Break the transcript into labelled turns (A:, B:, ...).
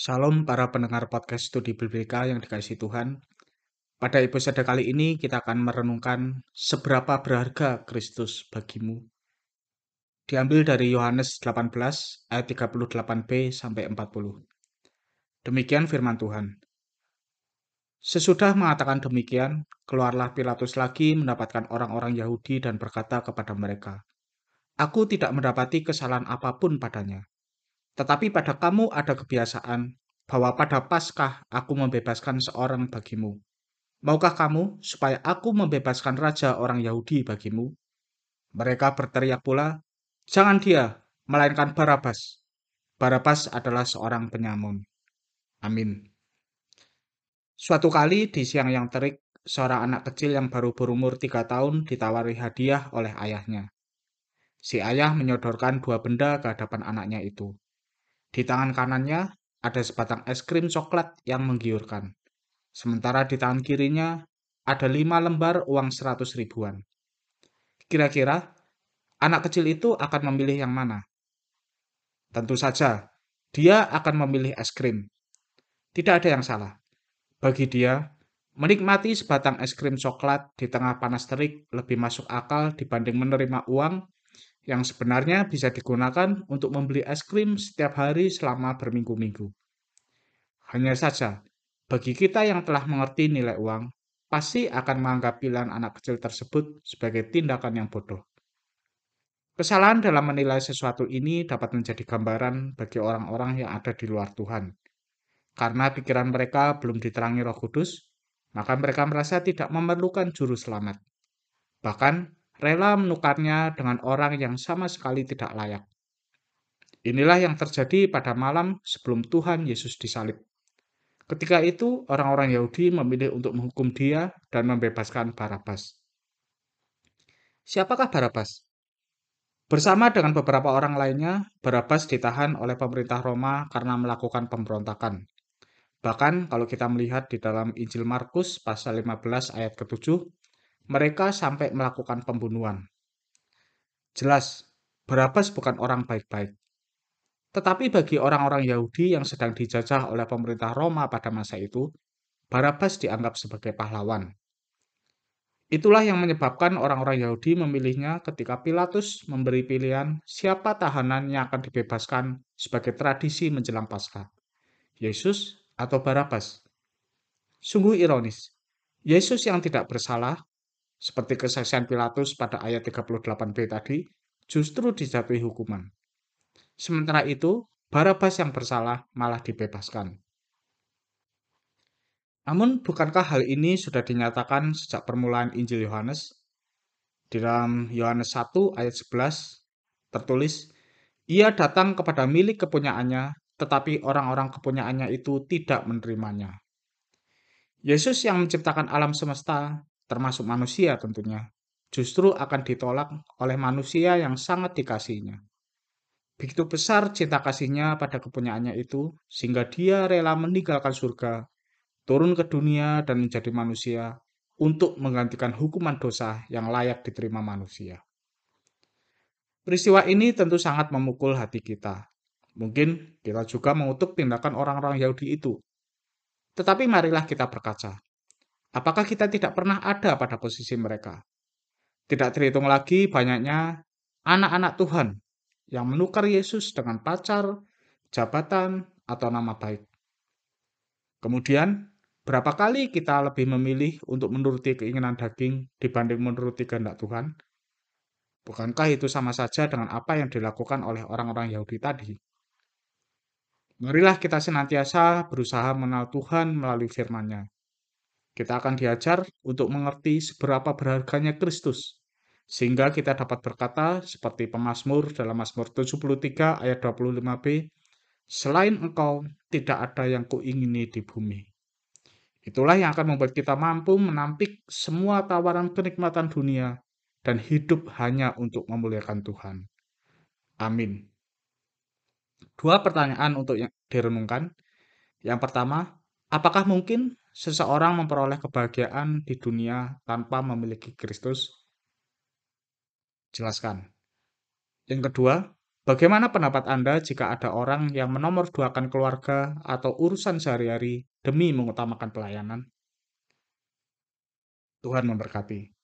A: Shalom para pendengar podcast studi Biblika yang dikasihi Tuhan. Pada episode kali ini kita akan merenungkan seberapa berharga Kristus bagimu. Diambil dari Yohanes 18 ayat 38b sampai 40. Demikian firman Tuhan. Sesudah mengatakan demikian, keluarlah Pilatus lagi mendapatkan orang-orang Yahudi dan berkata kepada mereka, Aku tidak mendapati kesalahan apa pun padanya. Tetapi pada kamu ada kebiasaan bahwa pada Paskah aku membebaskan seorang bagimu. Maukah kamu supaya aku membebaskan raja orang Yahudi bagimu? Mereka berteriak pula, Jangan dia, melainkan Barabas. Barabas adalah seorang penyamun. Amin. Suatu kali di siang yang terik, seorang anak kecil yang baru berumur tiga tahun ditawari hadiah oleh ayahnya. Si ayah menyodorkan dua benda ke hadapan anaknya itu. Di tangan kanannya ada sebatang es krim coklat yang menggiurkan. Sementara di tangan kirinya ada lima lembar uang seratus ribuan. Kira-kira anak kecil itu akan memilih yang mana? Tentu saja, dia akan memilih es krim. Tidak ada yang salah. Bagi dia, menikmati sebatang es krim coklat di tengah panas terik lebih masuk akal dibanding menerima uang yang sebenarnya bisa digunakan untuk membeli es krim setiap hari selama berminggu-minggu. Hanya saja, bagi kita yang telah mengerti nilai uang, pasti akan menganggap pilihan anak kecil tersebut sebagai tindakan yang bodoh. Kesalahan dalam menilai sesuatu ini dapat menjadi gambaran bagi orang-orang yang ada di luar Tuhan. Karena pikiran mereka belum diterangi Roh Kudus, maka mereka merasa tidak memerlukan juru selamat. Bahkan, rela menukarnya dengan orang yang sama sekali tidak layak. Inilah yang terjadi pada malam sebelum Tuhan Yesus disalib. Ketika itu, orang-orang Yahudi memilih untuk menghukum dia dan membebaskan Barabas. Siapakah Barabas? Bersama dengan beberapa orang lainnya, Barabas ditahan oleh pemerintah Roma karena melakukan pemberontakan. Bahkan kalau kita melihat di dalam Injil Markus pasal 15 ayat ke-7, mereka sampai melakukan pembunuhan. Jelas, Barabas bukan orang baik-baik. Tetapi bagi orang-orang Yahudi yang sedang dijajah oleh pemerintah Roma pada masa itu, Barabas dianggap sebagai pahlawan. Itulah yang menyebabkan orang-orang Yahudi memilihnya ketika Pilatus memberi pilihan siapa tahanan yang akan dibebaskan sebagai tradisi menjelang Paskah. Yesus atau Barabas. Sungguh ironis, Yesus yang tidak bersalah, seperti kesaksian Pilatus pada ayat 38b tadi, justru dijatuhi hukuman. Sementara itu, Barabas yang bersalah malah dibebaskan. Namun, bukankah hal ini sudah dinyatakan sejak permulaan Injil Yohanes? Di dalam Yohanes 1 ayat 11 tertulis, Ia datang kepada milik kepunyaannya, tetapi orang-orang kepunyaannya itu tidak menerimanya. Yesus yang menciptakan alam semesta, termasuk manusia tentunya, justru akan ditolak oleh manusia yang sangat dikasihnya. Begitu besar cinta kasihnya pada kepunyaannya itu, sehingga dia rela meninggalkan surga, turun ke dunia dan menjadi manusia untuk menggantikan hukuman dosa yang layak diterima manusia. Peristiwa ini tentu sangat memukul hati kita, Mungkin kita juga mengutuk tindakan orang-orang Yahudi itu. Tetapi marilah kita berkaca. Apakah kita tidak pernah ada pada posisi mereka? Tidak terhitung lagi banyaknya anak-anak Tuhan yang menukar Yesus dengan pacar, jabatan, atau nama baik. Kemudian, berapa kali kita lebih memilih untuk menuruti keinginan daging dibanding menuruti kehendak Tuhan? Bukankah itu sama saja dengan apa yang dilakukan oleh orang-orang Yahudi tadi? Marilah kita senantiasa berusaha mengenal Tuhan melalui firman-Nya. Kita akan diajar untuk mengerti seberapa berharganya Kristus, sehingga kita dapat berkata seperti pemazmur dalam Mazmur 73 ayat 25b, Selain engkau, tidak ada yang kuingini di bumi. Itulah yang akan membuat kita mampu menampik semua tawaran kenikmatan dunia dan hidup hanya untuk memuliakan Tuhan. Amin. Dua pertanyaan untuk yang direnungkan. Yang pertama, apakah mungkin seseorang memperoleh kebahagiaan di dunia tanpa memiliki Kristus? Jelaskan. Yang kedua, Bagaimana pendapat Anda jika ada orang yang menomorduakan keluarga atau urusan sehari-hari demi mengutamakan pelayanan? Tuhan memberkati.